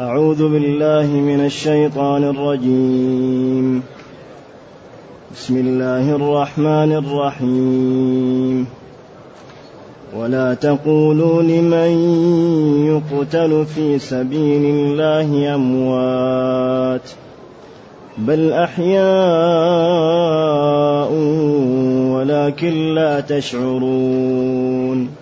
أعوذ بالله من الشيطان الرجيم. بسم الله الرحمن الرحيم. ولا تقولوا لمن يقتل في سبيل الله أموات بل أحياء ولكن لا تشعرون.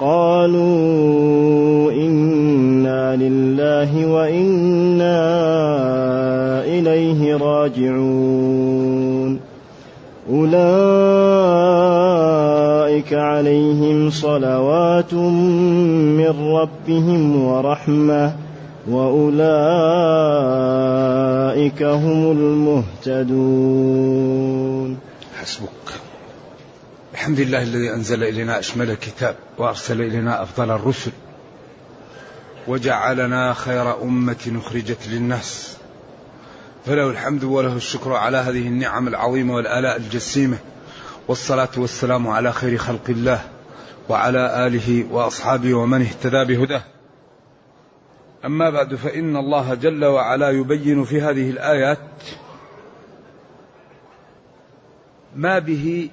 قالوا إنا لله وإنا إليه راجعون. أولئك عليهم صلوات من ربهم ورحمة وأولئك هم المهتدون. حسبك. الحمد لله الذي أنزل إلينا أشمل الكتاب وأرسل إلينا أفضل الرسل وجعلنا خير أمة أخرجت للناس. فله الحمد وله الشكر على هذه النعم العظيمة والآلاء الجسيمة. والصلاة والسلام على خير خلق الله وعلى آله وأصحابه ومن اهتدى بهداه. أما بعد فإن الله جل وعلا يبين في هذه الآيات ما به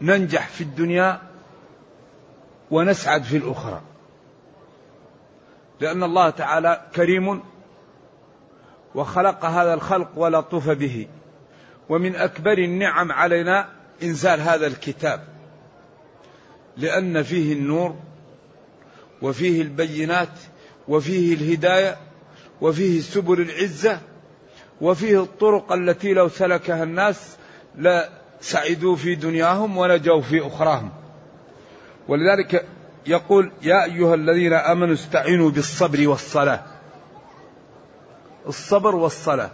ننجح في الدنيا ونسعد في الأخرى. لأن الله تعالى كريم وخلق هذا الخلق ولطف به ومن أكبر النعم علينا إنزال هذا الكتاب. لأن فيه النور وفيه البينات وفيه الهداية وفيه سبل العزة وفيه الطرق التي لو سلكها الناس سعدوا في دنياهم ونجوا في أخراهم. ولذلك يقول يا أيها الذين آمنوا استعينوا بالصبر والصلاة. الصبر والصلاة.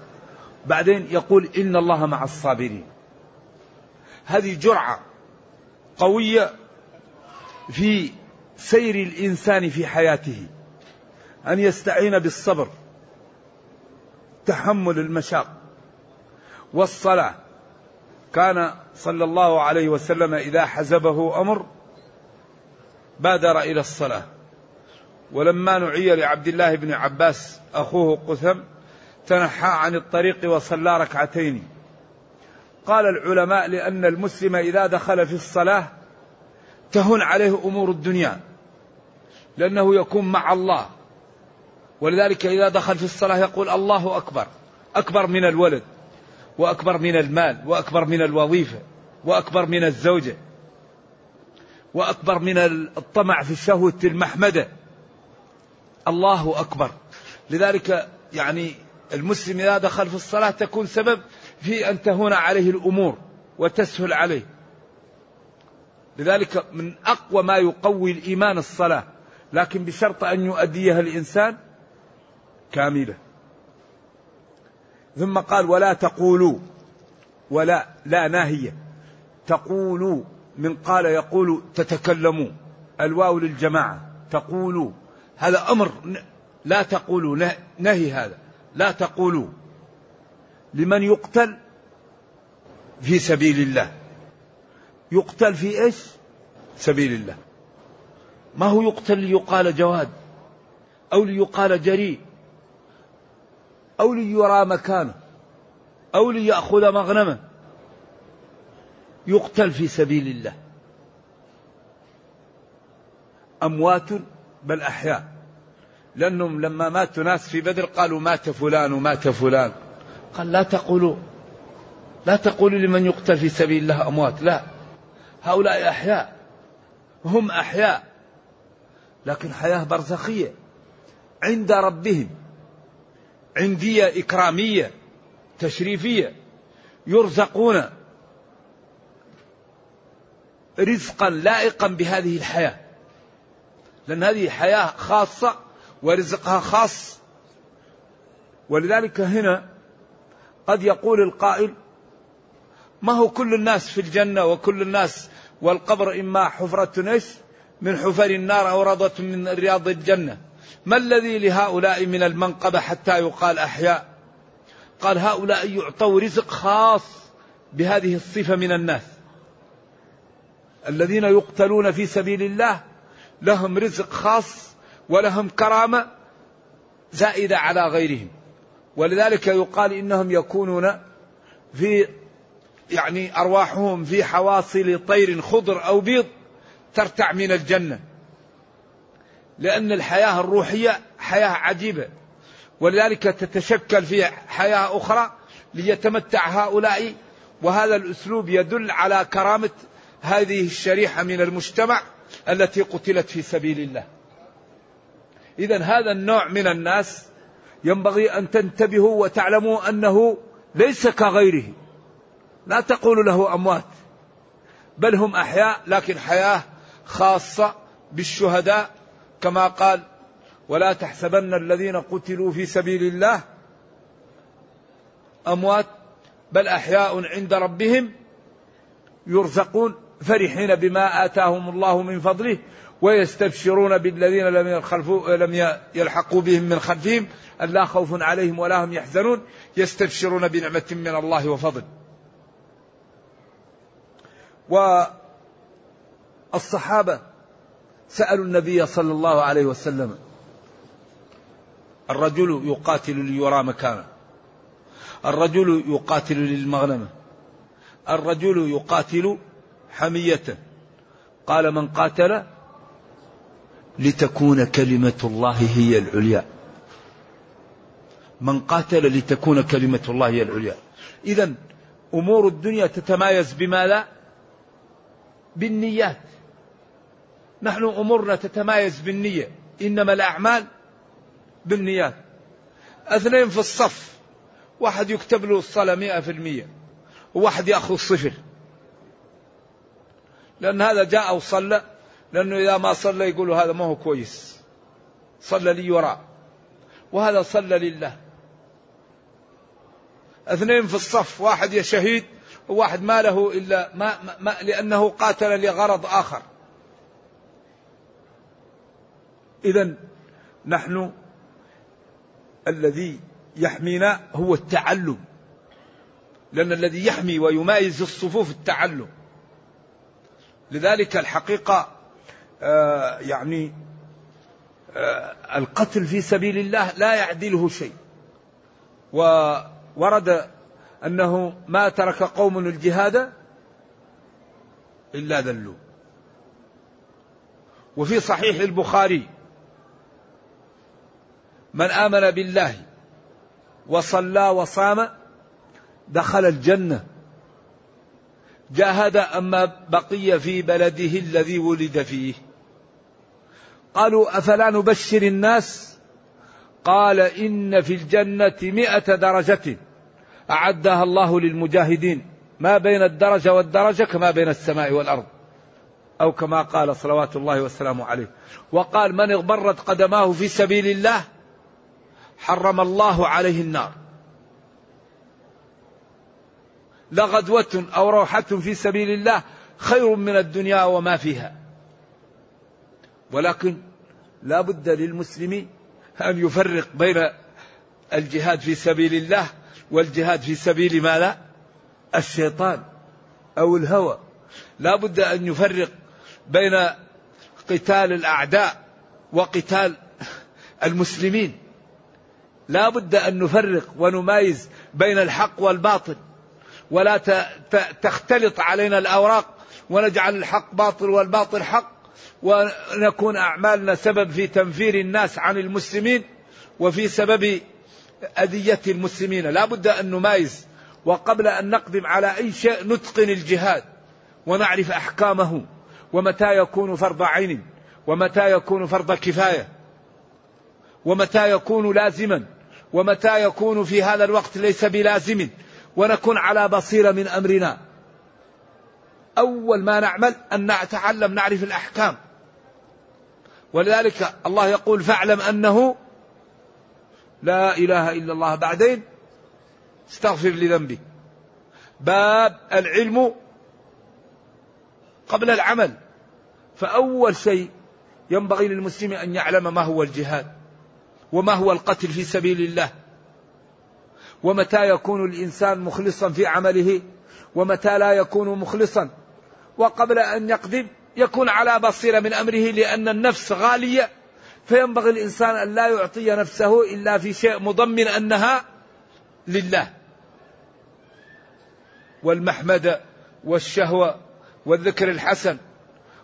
بعدين يقول إن الله مع الصابرين. هذه جرعة قوية في سير الإنسان في حياته. أن يستعين بالصبر. تحمل المشاق. والصلاة. كان صلى الله عليه وسلم إذا حزبه أمر بادر إلى الصلاة. ولما نعي لعبد الله بن عباس أخوه قثم تنحى عن الطريق وصلى ركعتين. قال العلماء لأن المسلم إذا دخل في الصلاة تهن عليه أمور الدنيا لأنه يكون مع الله. ولذلك إذا دخل في الصلاة يقول الله أكبر أكبر من الولد. وأكبر من المال وأكبر من الوظيفة وأكبر من الزوجة وأكبر من الطمع في الشهوه المحمدة. الله أكبر. لذلك يعني المسلم إذا دخل في الصلاة تكون سبب في أن تهون عليه الأمور وتسهل عليه. لذلك من أقوى ما يقوي الإيمان الصلاة لكن بشرط أن يؤديها الإنسان كاملة. ثم قال ولا تقولوا ولا لا ناهية. تقولوا من قال يقول تتكلموا. الواو للجماعة تقولوا. هذا أمر لا تقولوا نهي هذا. لا تقولوا. لمن يقتل في سبيل الله. يقتل في إيش؟ سبيل الله. ما هو يقتل ليقال جواد أو ليقال جريء؟ أو ليرى مكانه أو ليأخذ مغنمه. يقتل في سبيل الله. أموات بل أحياء. لأنهم لما ماتوا ناس في بدر قالوا مات فلان ومات فلان. قال لا تقولوا. لا تقولوا لمن يقتل في سبيل الله أموات. لا. هؤلاء أحياء. هم أحياء. لكن حياة برزخية. عند ربهم. عندية إكرامية تشريفية يرزقون رزقا لائقا بهذه الحياة. لأن هذه حياة خاصة ورزقها خاص. ولذلك هنا قد يقول القائل ما هو كل الناس في الجنة وكل الناس والقبر إما حفرة إيش من حفر النار أو روضة من رياض الجنة؟ ما الذي لهؤلاء من المنقبة حتى يقال أحياء؟ قال هؤلاء يعطوا رزق خاص بهذه الصفة من الناس. الذين يقتلون في سبيل الله لهم رزق خاص ولهم كرامة زائدة على غيرهم. ولذلك يقال إنهم يكونون في يعني أرواحهم في حواصل طير خضر أو بيض ترتع من الجنة. لأن الحياة الروحية حياة عجيبة. ولذلك تتشكل في حياة أخرى ليتمتع هؤلاء. وهذا الأسلوب يدل على كرامة هذه الشريحة من المجتمع التي قتلت في سبيل الله. إذا هذا النوع من الناس ينبغي أن تنتبهوا وتعلموا أنه ليس كغيره. لا تقول له أموات بل هم أحياء لكن حياة خاصة بالشهداء كما قال ولا تحسبن الذين قتلوا في سبيل الله أموات بل أحياء عند ربهم يرزقون فرحين بما آتاهم الله من فضله ويستبشرون بالذين لم لم يلحقوا بهم من خلفهم ألا خوف عليهم ولا هم يحزنون يستبشرون بنعمة من الله وفضل. والصحابة سألوا النبي صلى الله عليه وسلم الرجل يقاتل ليرى مكانه الرجل يقاتل للمغنمة الرجل يقاتل حمية قال من قاتل لتكون كلمة الله هي العليا. من قاتل لتكون كلمة الله هي العليا. إذا أمور الدنيا تتمايز بماذا؟ بالنيات. نحن أمورنا تتمايز بالنية إنما الأعمال بالنيات. اثنين في الصف واحد يكتب له الصلاة مئة في المية وواحد يأخذ صفر لأن هذا جاء وصلى لأنه إذا ما صلى يقول هذا ما هو كويس. صلى لي وراء وهذا صلى لله. اثنين في الصف واحد يا شهيد وواحد ما له إلا ما, ما لأنه قاتل لغرض آخر. إذا نحن الذي يحمينا هو التعلم لأن الذي يحمي ويمايز الصفوف التعلم. لذلك الحقيقة آه يعني آه القتل في سبيل الله لا يعدله شيء. وورد أنه ما ترك قوم الجهاد إلا ذلوا. وفي صحيح البخاري من آمن بالله وصلى وصام دخل الجنة. جاهد أما بقي في بلده الذي ولد فيه. قالوا أفلا نبشر الناس؟ قال إن في الجنة مئة درجة أعدها الله للمجاهدين. ما بين الدرجة والدرجة كما بين السماء والأرض. أو كما قال صلوات الله والسلام عليه. وقال من اغبرت قدماه في سبيل الله؟ حرم الله عليه النار. لغدوة أو روحة في سبيل الله خير من الدنيا وما فيها. ولكن لا بد للمسلم أن يفرق بين الجهاد في سبيل الله والجهاد في سبيل ماذا الشيطان أو الهوى. لا بد أن يفرق بين قتال الأعداء وقتال المسلمين. لا بد أن نفرق ونمايز بين الحق والباطل ولا تختلط علينا الأوراق ونجعل الحق باطل والباطل حق ونكون أعمالنا سبب في تنفير الناس عن المسلمين وفي سبب أذية المسلمين. لا بد أن نمايز وقبل أن نقدم على أي شيء نتقن الجهاد ونعرف أحكامه ومتى يكون فرض عين ومتى يكون فرض كفاية ومتى يكون لازما. ومتى يكون في هذا الوقت ليس بلازم ونكون على بصيرة من أمرنا. أول ما نعمل أن نتعلم نعرف الأحكام. ولذلك الله يقول فاعلم أنه لا إله إلا الله. بعدين استغفر لذنبك باب العلم قبل العمل. فأول شيء ينبغي للمسلم أن يعلم ما هو الجهاد. وما هو القتل في سبيل الله؟ ومتى يكون الإنسان مخلصا في عمله؟ ومتى لا يكون مخلصا؟ وقبل أن يقدم يكون على بصيرة من أمره لأن النفس غالية. فينبغي الإنسان أن لا يعطي نفسه إلا في شيء مضمن أنها لله. والمحمدة والشهوة والذكر الحسن.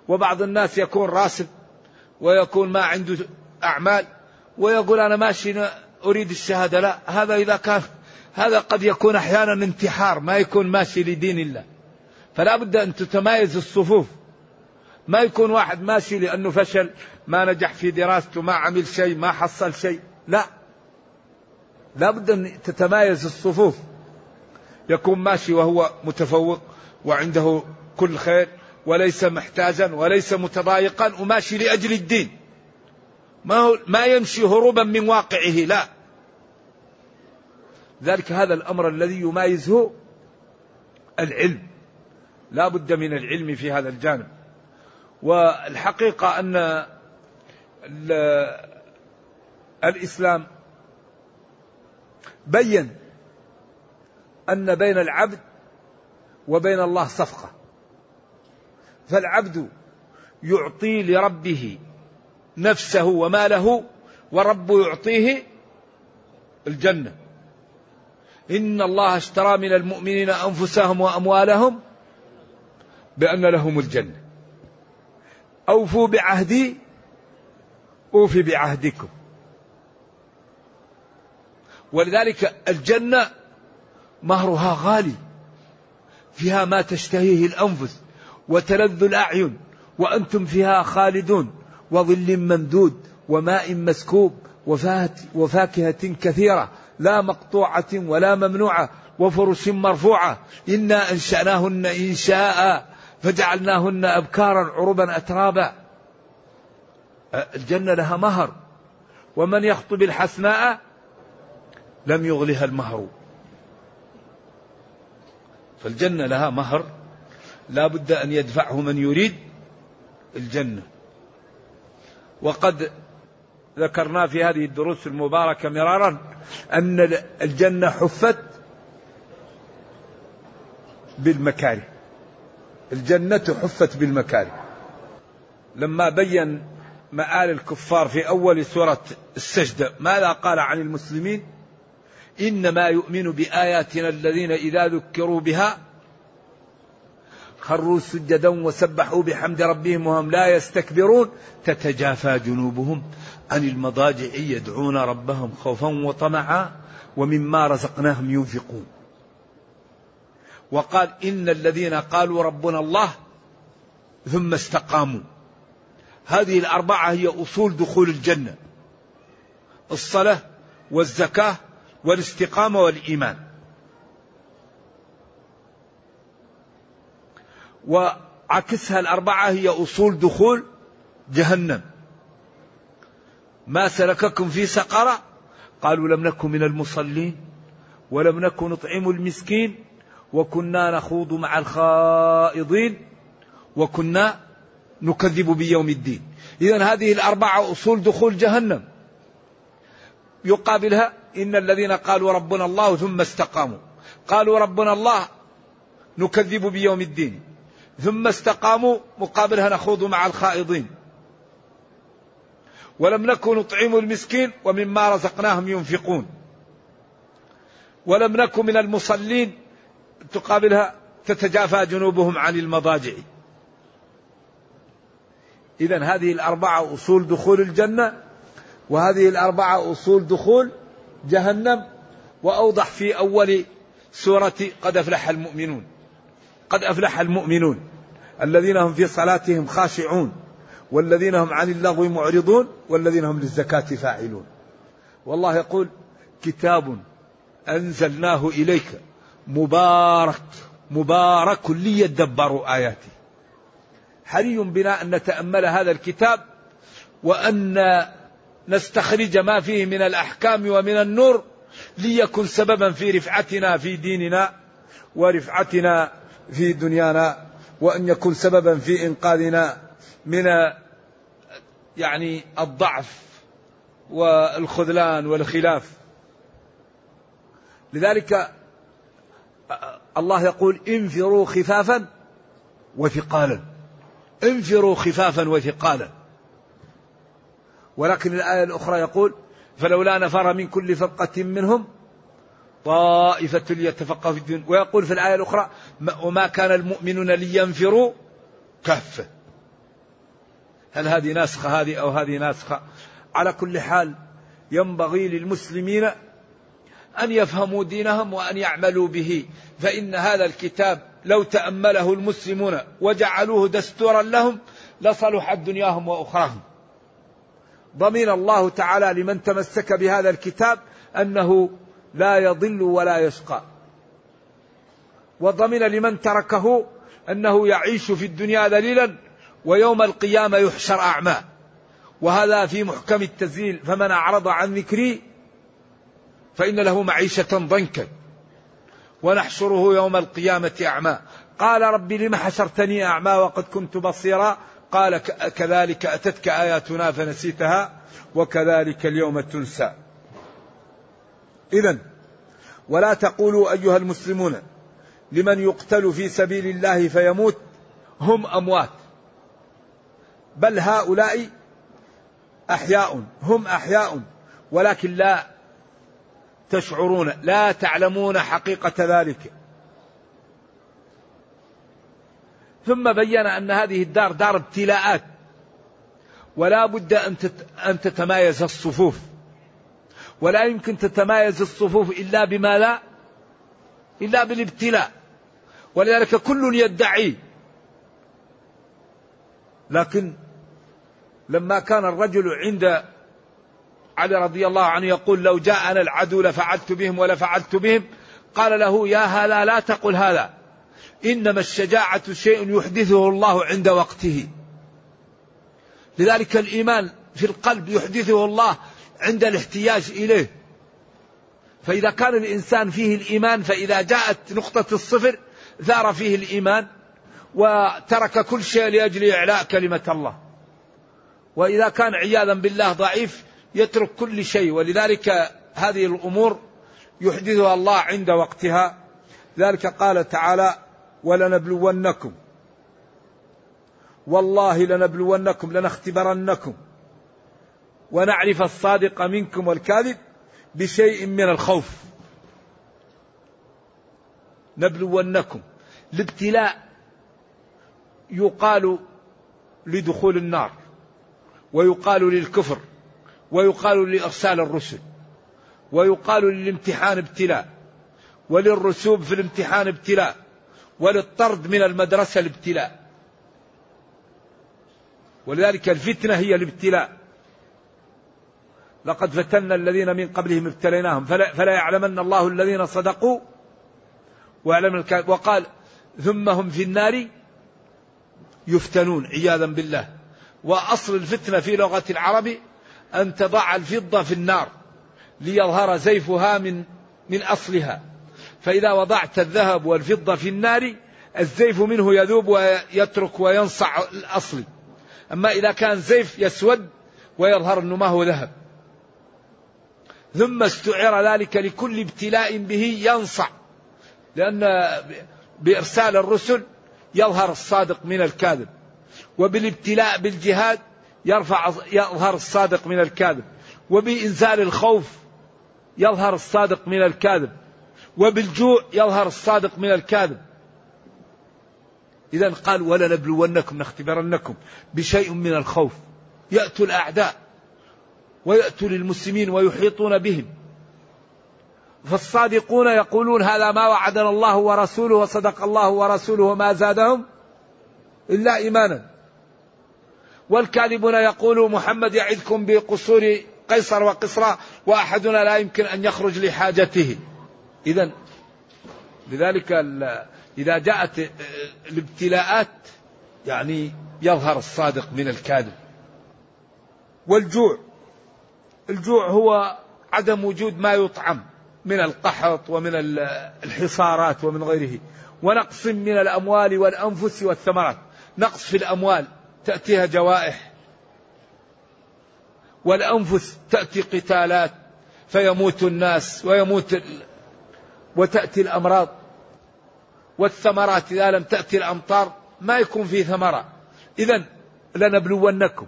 وبعض الناس يكون راسب ويكون ما عنده أعمال. ويقول أنا ماشي أريد الشهادة لا هذا إذا كان هذا قد يكون أحيانا انتحار ما يكون ماشي لدين الله. فلا بد أن تتمايز الصفوف. ما يكون واحد ماشي لأنه فشل ما نجح في دراسته ما عمل شيء ما حصل شيء لا. لا بد أن تتمايز الصفوف. يكون ماشي وهو متفوق وعنده كل خير وليس محتاجا وليس متضايقا وماشي لأجل الدين. ما, ما يمشي هروبا من واقعه لا. ذلك هذا الأمر الذي يمايزه العلم. لا بد من العلم في هذا الجانب. والحقيقة أن الإسلام بين أن بين العبد وبين الله صفقة. فالعبد يعطي لربه نفسه وماله ورب يعطيه الجنة. إن الله اشترى من المؤمنين أنفسهم وأموالهم بأن لهم الجنة. أوفوا بعهدي أوفي بعهدكم. ولذلك الجنة مهرها غالي. فيها ما تشتهيه الأنفس وتلذ الأعين وأنتم فيها خالدون. وظل ممدود وماء مسكوب وفاكهة كثيرة لا مقطوعة ولا ممنوعة وفرش مرفوعة. إنا أنشأناهن إنشاء فجعلناهن أبكارا عربا أترابا. الجنة لها مهر. ومن يخطب الحسناء لم يغلها المهر. فالجنة لها مهر. لا بد أن يدفعه من يريد الجنة. وقد ذكرنا في هذه الدروس المباركة مرارا أن الجنة حفت بالمكاره. الجنة حفت بالمكاره. لما بين مآل الكفار في أول سورة السجدة ماذا قال عن المسلمين؟ إنما يؤمن بآياتنا الذين إذا ذكروا بها خروا سجدا وسبحوا بحمد ربهم وهم لا يستكبرون تتجافى جنوبهم عن المضاجع يدعون ربهم خوفا وطمعا ومما رزقناهم ينفقون. وقال إن الذين قالوا ربنا الله ثم استقاموا. هذه الأربعة هي أصول دخول الجنة الصلاة والزكاة والاستقامة والإيمان. وعكسها الأربعة هي أصول دخول جهنم. ما سلككم في سقرة قالوا لم نكن من المصلين ولم نكن نطعم المسكين وكنا نخوض مع الخائضين وكنا نكذب بيوم الدين. إذا هذه الأربعة أصول دخول جهنم. يقابلها إن الذين قالوا ربنا الله ثم استقاموا. قالوا ربنا الله نكذب بيوم الدين. ثم استقاموا مقابلها نخوض مع الخائضين. ولم نكن نطعم المسكين ومما رزقناهم ينفقون. ولم نكن من المصلين تقابلها تتجافى جنوبهم عن المضاجع. إذا هذه الأربعة أصول دخول الجنة وهذه الأربعة أصول دخول جهنم وأوضح في أول سورة قد أفلح المؤمنون. قد أفلح المؤمنون الذين هم في صلاتهم خاشعون والذين هم عن اللغو معرضون والذين هم للزكاة فاعلون. والله يقول كتاب أنزلناه إليك مبارك مبارك ليدبروا آياته. حري بنا أن نتأمل هذا الكتاب وأن نستخرج ما فيه من الأحكام ومن النور ليكن سببا في رفعتنا في ديننا ورفعتنا في دنيانا وأن يكون سببا في إنقاذنا من يعني الضعف والخذلان والخلاف. لذلك الله يقول انفروا خفافا وثقالا. انفروا خفافا وثقالا. ولكن الآية الأخرى يقول فلولا نفر من كل فرقة منهم طائفة ليتفقهوا في الدين. ويقول في الآية الأخرى وما كان المؤمنون لينفروا كافة هل هذه ناسخة؟ هذه أو هذه ناسخة؟ على كل حال ينبغي للمسلمين أن يفهموا دينهم وأن يعملوا به. فإن هذا الكتاب لو تأمله المسلمون وجعلوه دستورا لهم لصلحت دنياهم وأخراهم. ضمن الله تعالى لمن تمسك بهذا الكتاب أنه لا يضل ولا يشقى. وضمن لمن تركه أنه يعيش في الدنيا ذليلا ويوم القيامة يحشر أعمى. وهذا في محكم التزليل فمن أعرض عن ذكري فإن له معيشة ضنكا. ونحشره يوم القيامة أعمى. قال رب لم حشرتني أعمى وقد كنت بصيرا؟ قال كذلك أتتك آياتنا فنسيتها وكذلك اليوم تنسى. إذا ولا تقولوا أيها المسلمون لمن يقتل في سبيل الله فيموت هم أموات. بل هؤلاء أحياء هم أحياء ولكن لا تشعرون لا تعلمون حقيقة ذلك. ثم بين أن هذه الدار دار ابتلاءات ولا بد أن تتمايز الصفوف. ولا يمكن تتمايز الصفوف إلا بما لا إلا بالابتلاء. ولذلك كل يدعي. لكن لما كان الرجل عند علي رضي الله عنه يقول لو جاءنا العدو لفعلت بهم ولفعلت بهم قال له يا هلا لا تقل هذا. إنما الشجاعة شيء يحدثه الله عند وقته. لذلك الإيمان في القلب يحدثه الله عند الاحتياج إليه. فإذا كان الإنسان فيه الإيمان فإذا جاءت نقطة الصفر ثار فيه الإيمان وترك كل شيء لأجل إعلاء كلمة الله. وإذا كان عياذا بالله ضعيف يترك كل شيء. ولذلك هذه الأمور يحدثها الله عند وقتها. ذلك قال تعالى ولنبلونكم. والله لنبلونكم لنختبرنكم. ونعرف الصادق منكم والكاذب بشيء من الخوف. نبلونكم. الابتلاء يقال لدخول النار ويقال للكفر ويقال لإرسال الرسل ويقال للامتحان ابتلاء وللرسوب في الامتحان ابتلاء وللطرد من المدرسة الابتلاء. ولذلك الفتنة هي الابتلاء. لقد فتنا الذين من قبلهم ابتليناهم. فلا, فلا يعلمن الله الذين صدقوا. ويعلم وقال ثم هم في النار يفتنون عياذا بالله. وأصل الفتنة في لغة العرب أن تضع الفضة في النار ليظهر زيفها من من أصلها. فإذا وضعت الذهب والفضة في النار الزيف منه يذوب ويترك وينصع الأصل. أما إذا كان زيف يسود ويظهر أنه ما هو ذهب. ثم استعر ذلك لكل ابتلاء به ينصع. لأن بإرسال الرسل يظهر الصادق من الكاذب وبالابتلاء بالجهاد يرفع يظهر الصادق من الكاذب وبإنزال الخوف يظهر الصادق من الكاذب وبالجوع يظهر الصادق من الكاذب. إذا قال ولنبلونكم نختبرنكم بشيء من الخوف يأتوا الأعداء. ويأتوا للمسلمين ويحيطون بهم. فالصادقون يقولون هذا ما وعدنا الله ورسوله وصدق الله ورسوله وما زادهم إلا إيمانا. والكاذبون يقولوا محمد يعدكم بقصور قيصر وقصرى وأحدنا لا يمكن أن يخرج لحاجته. إذا لذلك إذا جاءت الابتلاءات يعني يظهر الصادق من الكاذب. والجوع. الجوع هو عدم وجود ما يطعم من القحط ومن الحصارات ومن غيره. ونقص من الأموال والأنفس والثمرات. نقص في الأموال تأتيها جوائح. والأنفس تأتي قتالات فيموت الناس ويموت وتأتي الأمراض. والثمرات إذا لم تأتي الأمطار ما يكون في ثمرة. إذا لنبلونكم.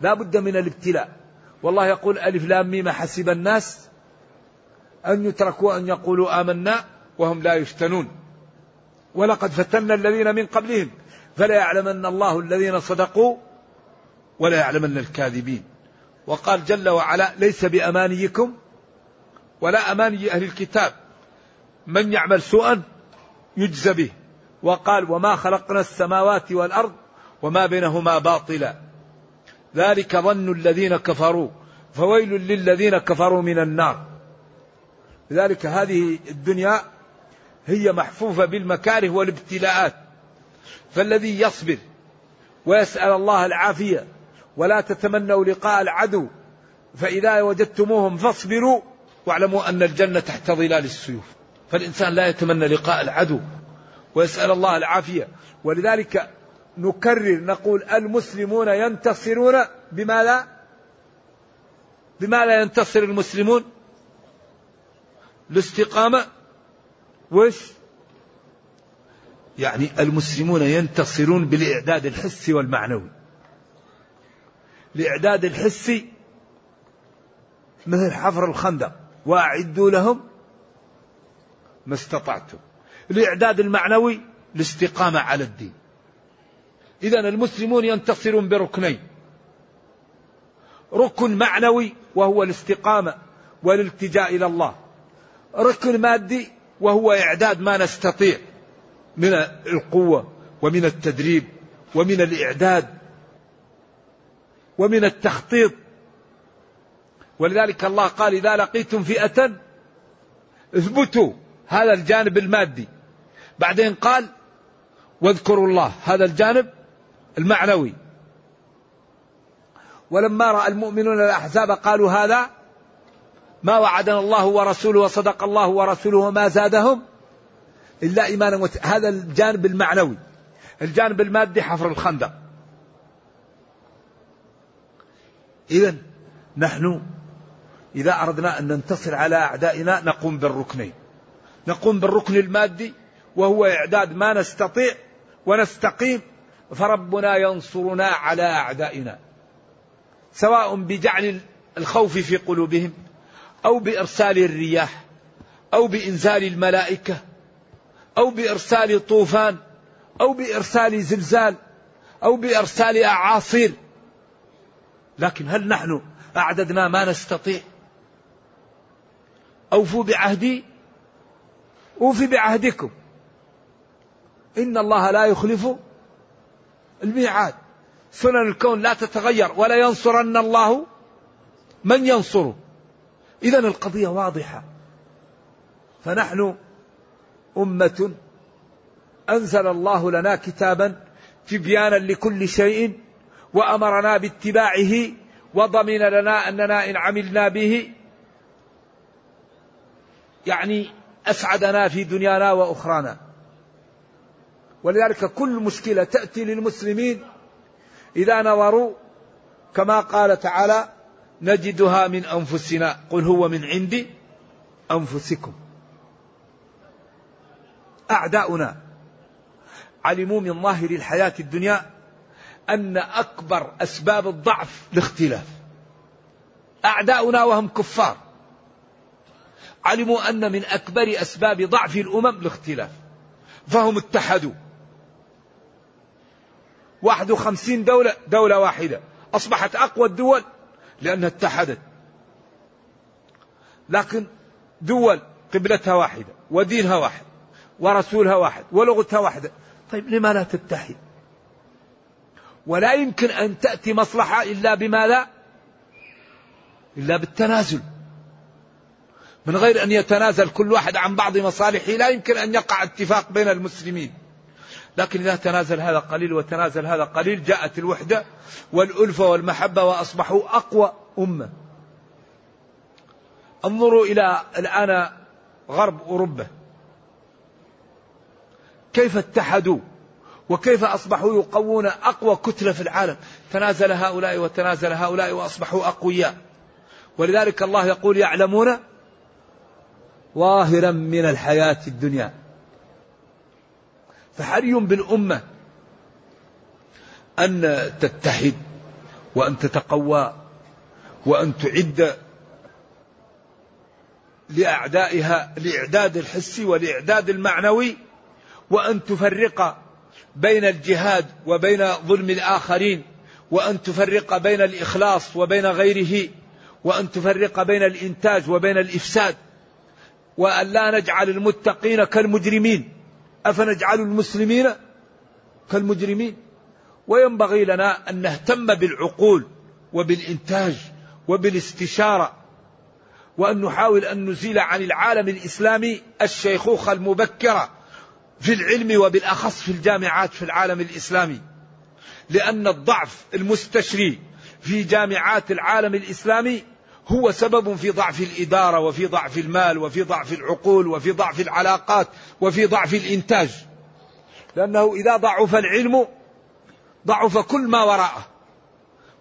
لا بد من الابتلاء. والله يقول ألف لام ميم حسب الناس أن يتركوا أن يقولوا آمنا وهم لا يفتنون. ولقد فتنا الذين من قبلهم فلا يعلمن الله الذين صدقوا ولا يعلمن الكاذبين. وقال جل وعلا ليس بأمانيكم ولا أماني أهل الكتاب. من يعمل سوءا يجزى به. وقال وما خلقنا السماوات والأرض وما بينهما باطلا. ذلك ظن الذين كفروا فويل للذين كفروا من النار. لذلك هذه الدنيا هي محفوفة بالمكاره والابتلاءات. فالذي يصبر ويسأل الله العافية ولا تتمنوا لقاء العدو فإذا وجدتموهم فاصبروا واعلموا أن الجنة تحت ظلال السيوف. فالإنسان لا يتمنى لقاء العدو ويسأل الله العافية. ولذلك نكرر نقول المسلمون ينتصرون بماذا؟ بماذا ينتصر المسلمون؟ الاستقامة. وش؟ يعني المسلمون ينتصرون بالإعداد الحسي والمعنوي. الإعداد الحسي مثل حفر الخندق. وأعدوا لهم ما استطعتم. الإعداد المعنوي الاستقامة على الدين. إذا المسلمون ينتصرون بركنين. ركن معنوي وهو الاستقامة والالتجاء إلى الله. ركن مادي وهو إعداد ما نستطيع من القوة ومن التدريب ومن الإعداد ومن التخطيط. ولذلك الله قال إذا لقيتم فئة اثبتوا هذا الجانب المادي. بعدين قال واذكروا الله. هذا الجانب المعنوي. ولما رأى المؤمنون الأحزاب قالوا هذا ما وعدنا الله ورسوله وصدق الله ورسوله وما زادهم إلا إيمانا وت... هذا الجانب المعنوي. الجانب المادي حفر الخندق. اذا نحن إذا أردنا أن ننتصر على أعدائنا نقوم بالركنين. نقوم بالركن المادي وهو إعداد ما نستطيع ونستقيم فربنا ينصرنا على أعدائنا سواء بجعل الخوف في قلوبهم أو بإرسال الرياح أو بإنزال الملائكة أو بإرسال طوفان أو بإرسال زلزال أو بإرسال أعاصير. لكن هل نحن أعددنا ما نستطيع؟ أوفوا بعهدي أوفي بعهدكم. إن الله لا يخلف الميعاد. سنن الكون لا تتغير ولا ينصرن الله من ينصره. إذا القضية واضحة. فنحن أمة أنزل الله لنا كتابا تبيانا لكل شيء وأمرنا باتباعه وضمن لنا أننا إن عملنا به يعني أسعدنا في دنيانا وأخرانا. ولذلك كل مشكلة تأتي للمسلمين إذا نظروا كما قال تعالى نجدها من أنفسنا قل هو من عند أنفسكم. أعداؤنا علموا من ظاهر الحياة الدنيا أن أكبر أسباب الضعف الاختلاف. أعداؤنا وهم كفار. علموا أن من أكبر أسباب ضعف الأمم الاختلاف. فهم اتحدوا. واحد وخمسين دولة دولة واحدة. أصبحت أقوى الدول لأنها اتحدت. لكن دول قبلتها واحدة ودينها واحد ورسولها واحد ولغتها واحدة. طيب لما لا تتحد؟ ولا يمكن أن تأتي مصلحة إلا بماذا إلا بالتنازل. من غير أن يتنازل كل واحد عن بعض مصالحه لا يمكن أن يقع اتفاق بين المسلمين. لكن إذا تنازل هذا قليل وتنازل هذا قليل جاءت الوحدة والألفة والمحبة وأصبحوا أقوى أمة. انظروا إلى الآن غرب أوروبا. كيف اتحدوا وكيف أصبحوا يقوون أقوى كتلة في العالم؟ تنازل هؤلاء وتنازل هؤلاء وأصبحوا أقوياء. ولذلك الله يقول يعلمون ظاهرا من الحياة الدنيا. فحري بالأمة أن تتحد وأن تتقوى وأن تعد لأعدائها الإعداد الحسي والإعداد المعنوي وأن تفرق بين الجهاد وبين ظلم الآخرين وأن تفرق بين الإخلاص وبين غيره وأن تفرق بين الإنتاج وبين الإفساد وأن لا نجعل المتقين كالمجرمين أفنجعل المسلمين كالمجرمين؟ وينبغي لنا أن نهتم بالعقول وبالإنتاج وبالاستشارة وأن نحاول أن نزيل عن العالم الإسلامي الشيخوخة المبكرة في العلم وبالأخص في الجامعات في العالم الإسلامي. لأن الضعف المستشري في جامعات العالم الإسلامي هو سبب في ضعف الإدارة وفي ضعف المال وفي ضعف العقول وفي ضعف العلاقات وفي ضعف الإنتاج. لأنه إذا ضعف العلم ضعف كل ما وراءه.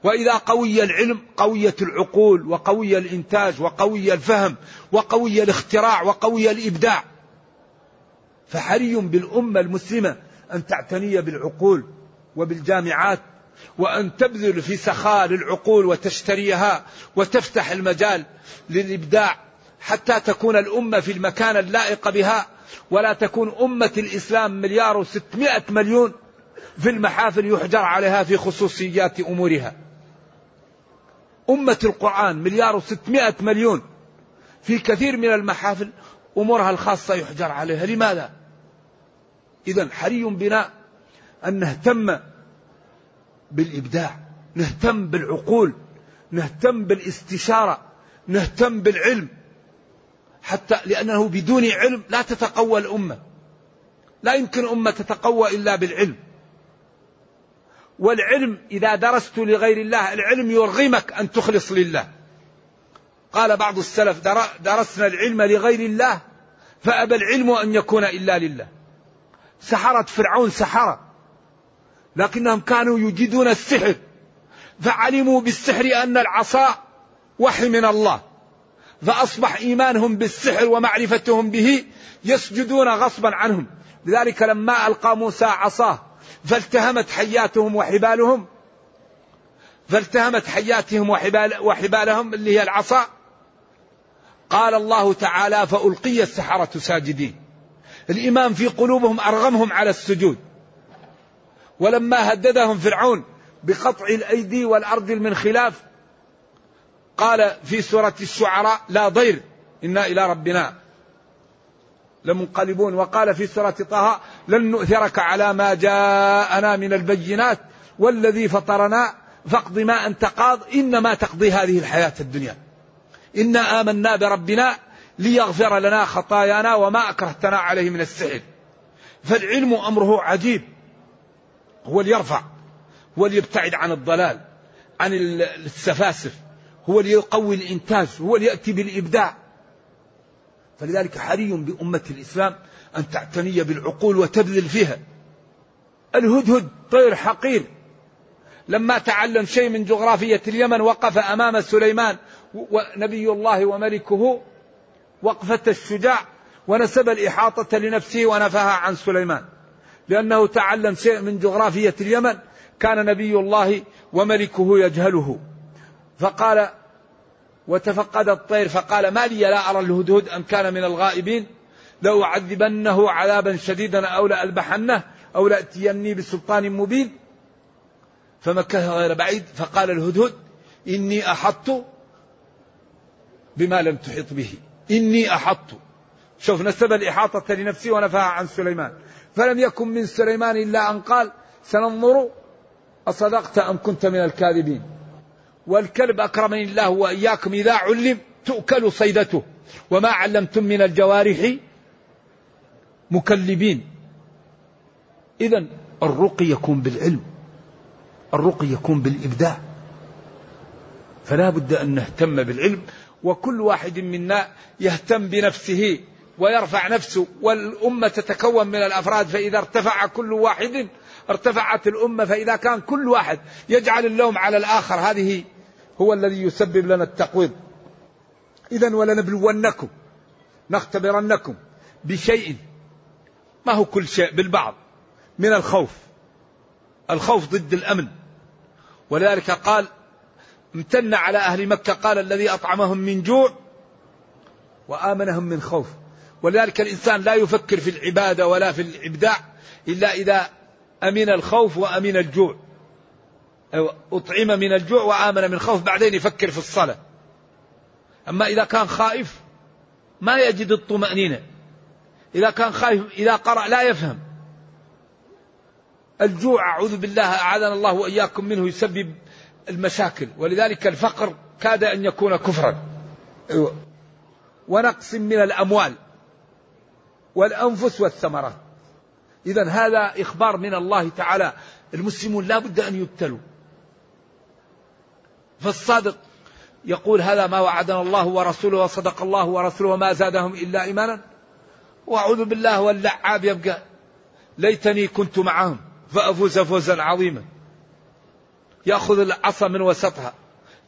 وإذا قوي العلم قوية العقول وقوي الإنتاج وقوي الفهم وقوي الاختراع وقوي الإبداع. فحري بالأمة المسلمة أن تعتني بالعقول وبالجامعات وأن تبذل في سخاء للعقول وتشتريها وتفتح المجال للإبداع. حتى تكون الأمة في المكان اللائق بها ولا تكون أمة الإسلام مليار وستمائة مليون في المحافل يحجر عليها في خصوصيات أمورها. أمة القرآن مليار وستمائة مليون في كثير من المحافل أمورها الخاصة يحجر عليها. لماذا؟ إذا حري بنا أن نهتم بالإبداع نهتم بالعقول نهتم بالاستشارة نهتم بالعلم. حتى لأنه بدون علم لا تتقوى الأمة. لا يمكن أمة تتقوى إلا بالعلم. والعلم إذا درست لغير الله العلم يرغمك أن تخلص لله. قال بعض السلف درسنا العلم لغير الله فأبى العلم أن يكون إلا لله. سحرة فرعون سحرة. لكنهم كانوا يجدون السحر فعلموا بالسحر أن العصا وحي من الله. فأصبح إيمانهم بالسحر ومعرفتهم به يسجدون غصبا عنهم. لذلك لما ألقى موسى عصاه فالتهمت حياتهم وحبالهم. فالتهمت حياتهم وحبال وحبالهم اللي هي العصا. قال الله تعالى فألقي السحرة ساجدين. الإيمان في قلوبهم أرغمهم على السجود. ولما هددهم فرعون بقطع الأيدي والأرجل من خلاف قال في سورة الشعراء لا ضير إنا إلى ربنا لمنقلبون. وقال في سورة طه لن نؤثرك على ما جاءنا من البينات والذي فطرنا فاقض ما أنت قاض إنما تقضي هذه الحياة الدنيا. إنا آمنا بربنا ليغفر لنا خطايانا وما أكرهتنا عليه من السحر. فالعلم أمره عجيب هو اللي يرفع هو اللي يبتعد عن الضلال عن السفاسف. هو اللي يقوي الإنتاج هو اللي يأتي بالإبداع. فلذلك حري بأمة الإسلام أن تعتني بالعقول وتبذل فيها. الهدهد طير حقير. لما تعلم شيء من جغرافية اليمن وقف أمام سليمان ونبي الله وملكه وقفة الشجاع ونسب الإحاطة لنفسه ونفاها عن سليمان. لأنه تعلم شيء من جغرافية اليمن كان نبي الله وملكه يجهله. فقال وتفقد الطير فقال ما لي لا أرى الهدهد أم كان من الغائبين. لو أعذبنه عذابا شديدا أو لأذبحنه أو لأتيني بسلطان مبين. فمكث غير بعيد فقال الهدهد إني أحط بما لم تحط به. إني أحط شوف نسب الإحاطة لنفسه ونفاها عن سليمان. فلم يكن من سليمان إلا أن قال سننظر أصدقت أم كنت من الكاذبين. والكلب أكرمني الله وإياكم إذا علم تؤكل صيدته. وما علمتم من الجوارح مكلبين. إذا الرقي يكون بالعلم. الرقي يكون بالإبداع. فلا بد أن نهتم بالعلم. وكل واحد منا يهتم بنفسه ويرفع نفسه. والأمة تتكون من الأفراد. فإذا ارتفع كل واحد ارتفعت الأمة. فإذا كان كل واحد يجعل اللوم على الآخر. هذه هو الذي يسبب لنا التقويض. إذا ولنبلونكم نختبرنكم بشيء. ما هو كل شيء؟ بالبعض من الخوف. الخوف ضد الأمن. ولذلك قال امتن على أهل مكة قال الذي أطعمهم من جوع وآمنهم من خوف. ولذلك الإنسان لا يفكر في العبادة ولا في الإبداع إلا إذا أمن الخوف وأمن الجوع. أطعم من الجوع وآمن من خوف بعدين يفكر في الصلاة. أما إذا كان خائف ما يجد الطمأنينة. إذا كان خائف إذا قرأ لا يفهم. الجوع أعوذ بالله أعاذنا الله وإياكم منه يسبب المشاكل. ولذلك الفقر كاد أن يكون كفرا. ونقص من الأموال والأنفس والثمرات. إذا هذا إخبار من الله تعالى. المسلمون لا بد أن يبتلوا. فالصادق يقول هذا ما وعدنا الله ورسوله وصدق الله ورسوله وما زادهم إلا إيمانا. وأعوذ بالله واللعاب يبقى. ليتني كنت معهم فأفوز فوزا عظيما. يأخذ العصا من وسطها.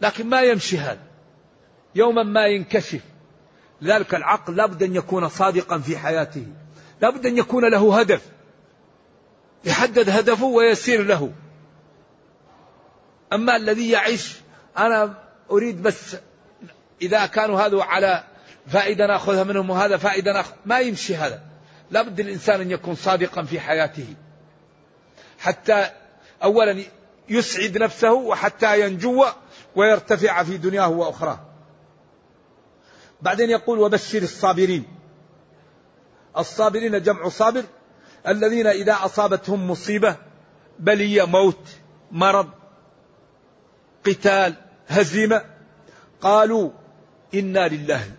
لكن ما يمشي هذا. يوما ما ينكشف. لذلك العقل لابد أن يكون صادقا في حياته. لابد أن يكون له هدف. يحدد هدفه ويسير له. أما الذي يعيش أنا أريد بس إذا كانوا هذا على فائدة نأخذها منهم وهذا فائدة نأخذ. ما يمشي هذا. لابد الإنسان أن يكون صادقا في حياته. حتى أولا يسعد نفسه وحتى ينجو ويرتفع في دنياه وأخراه. بعدين يقول وبشر الصابرين. الصابرين جمع صابر. الذين إذا أصابتهم مصيبة بلية موت مرض قتال هزيمة. قالوا إنا لله.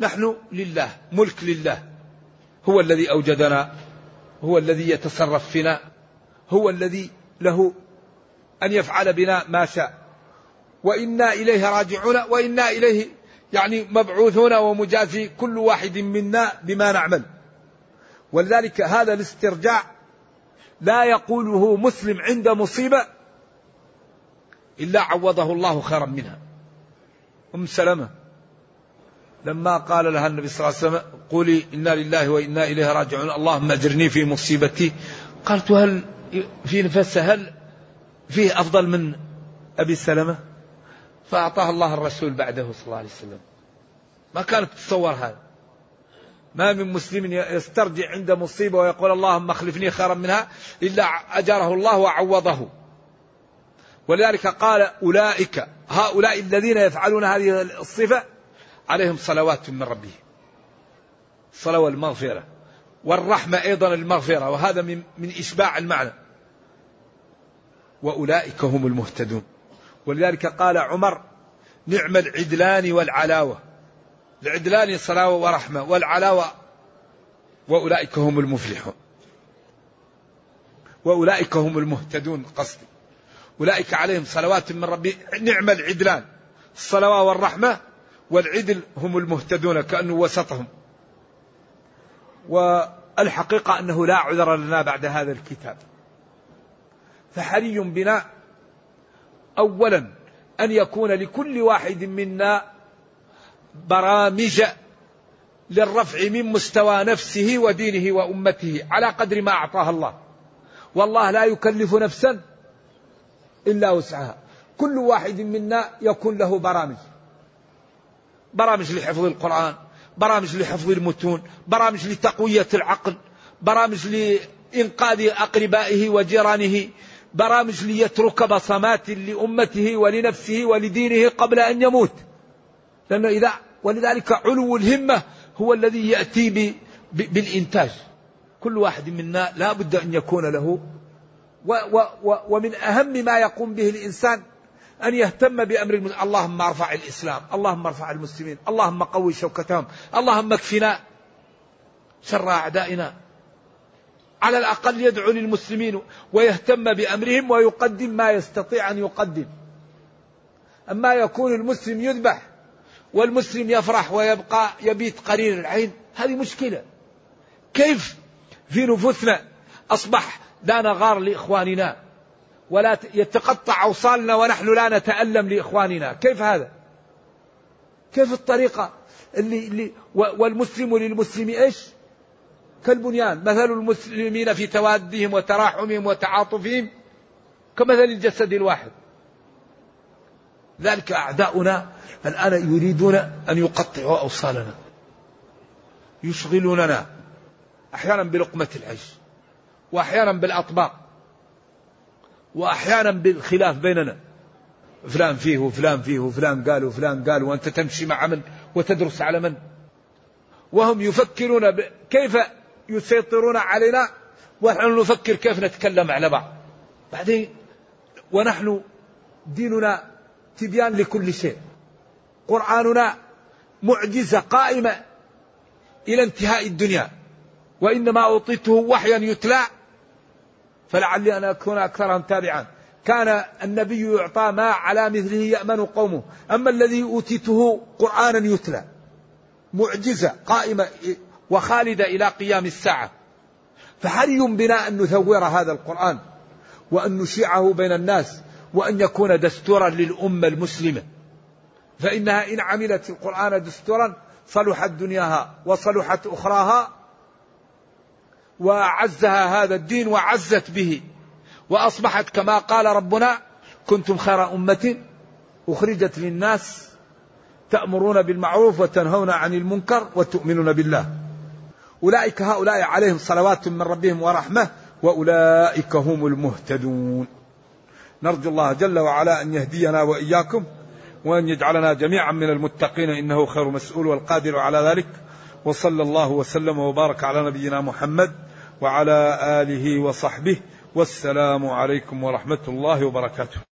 نحن لله ملك لله. هو الذي أوجدنا هو الذي يتصرف فينا هو الذي له أن يفعل بنا ما شاء. وإنا إليه راجعون وإنا إليه يعني مبعوثون ومجازي كل واحد منا بما نعمل. ولذلك هذا الاسترجاع لا يقوله مسلم عند مصيبة إلا عوضه الله خيرا منها. أم سلمة لما قال لها النبي صلى الله عليه وسلم قولي إنا لله وإنا إليه راجعون اللهم أجرني في مصيبتي. قالت هل في نفسها هل فيه أفضل من أبي سلمة؟ فأعطاها الله الرسول بعده صلى الله عليه وسلم. ما كانت تتصور هذا. ما من مسلم يسترجع عند مصيبة ويقول اللهم اخلفني خيرا منها إلا أجره الله وعوضه. ولذلك قال أولئك هؤلاء الذين يفعلون هذه الصفة عليهم صلوات من ربهم. الصلاة والمغفرة والرحمة أيضا المغفرة وهذا من, من إشباع المعنى. وأولئك هم المهتدون. ولذلك قال عمر نعم العدلان والعلاوة. العدلان صلاة ورحمة والعلاوة وأولئك هم المفلحون. وأولئك هم المهتدون قصدي. أولئك عليهم صلوات من ربي. نعم العدلان. الصلوات والرحمة والعدل هم المهتدون كأنه وسطهم. والحقيقة أنه لا عذر لنا بعد هذا الكتاب. فحري بنا أولا أن يكون لكل واحد منا برامج للرفع من مستوى نفسه ودينه وأمته على قدر ما أعطاها الله. والله لا يكلف نفسا إلا وسعها. كل واحد منا يكون له برامج. برامج لحفظ القرآن برامج لحفظ المتون برامج لتقوية العقل برامج لإنقاذ أقربائه وجيرانه برامج ليترك بصمات لأمته ولنفسه ولدينه قبل أن يموت. لأنه إذا ولذلك علو الهمة هو الذي يأتي بالإنتاج. كل واحد منا لا بد أن يكون له و و و ومن أهم ما يقوم به الإنسان أن يهتم بأمر المسلمين اللهم ارفع الإسلام اللهم ارفع المسلمين اللهم قوي شوكتهم اللهم اكفنا شر أعدائنا. على الأقل يدعو للمسلمين ويهتم بأمرهم ويقدم ما يستطيع أن يقدم. أما يكون المسلم يذبح والمسلم يفرح ويبقى يبيت قليل العين هذه مشكلة. كيف في نفوسنا أصبح لا نغار لإخواننا ولا يتقطع أوصالنا ونحن لا نتألم لإخواننا. كيف هذا؟ كيف الطريقة اللي, اللي والمسلم للمسلم إيش؟ كالبنيان. مثل المسلمين في توادهم وتراحمهم وتعاطفهم كمثل الجسد الواحد. ذلك أعداؤنا الآن يريدون أن يقطعوا أوصالنا يشغلوننا أحيانا بلقمة العيش. وأحيانا بالأطباق وأحيانا بالخلاف بيننا. فلان فيه وفلان فيه وفلان قال وفلان قال وأنت تمشي مع من وتدرس على من. وهم يفكرون كيف يسيطرون علينا ونحن نفكر كيف نتكلم على بعض. بعدين ونحن ديننا تبيان لكل شيء. قرآننا معجزة قائمة إلى انتهاء الدنيا. وإنما أوطيته وحيا يتلى فلعلي أن أكون أكثرهم تابعا. كان النبي يعطى ما على مثله يأمن قومه. أما الذي أوتيته قرآنا يتلى. معجزة قائمة وخالدة إلى قيام الساعة. فحري بنا أن نثور هذا القرآن؟ وأن نشيعه بين الناس؟ وأن يكون دستورا للأمة المسلمة؟ فإنها إن عملت القرآن دستورا صلحت دنياها وصلحت أخراها وأعزها هذا الدين وعزت به. وأصبحت كما قال ربنا كنتم خير أمة أخرجت للناس تأمرون بالمعروف وتنهون عن المنكر وتؤمنون بالله. أولئك هؤلاء عليهم صلوات من ربهم ورحمة وأولئك هم المهتدون. نرجو الله جل وعلا أن يهدينا وإياكم وأن يجعلنا جميعا من المتقين إنه خير مسؤول والقادر على ذلك. وصلى الله وسلم وبارك على نبينا محمد. وعلى آله وصحبه والسلام عليكم ورحمة الله وبركاته.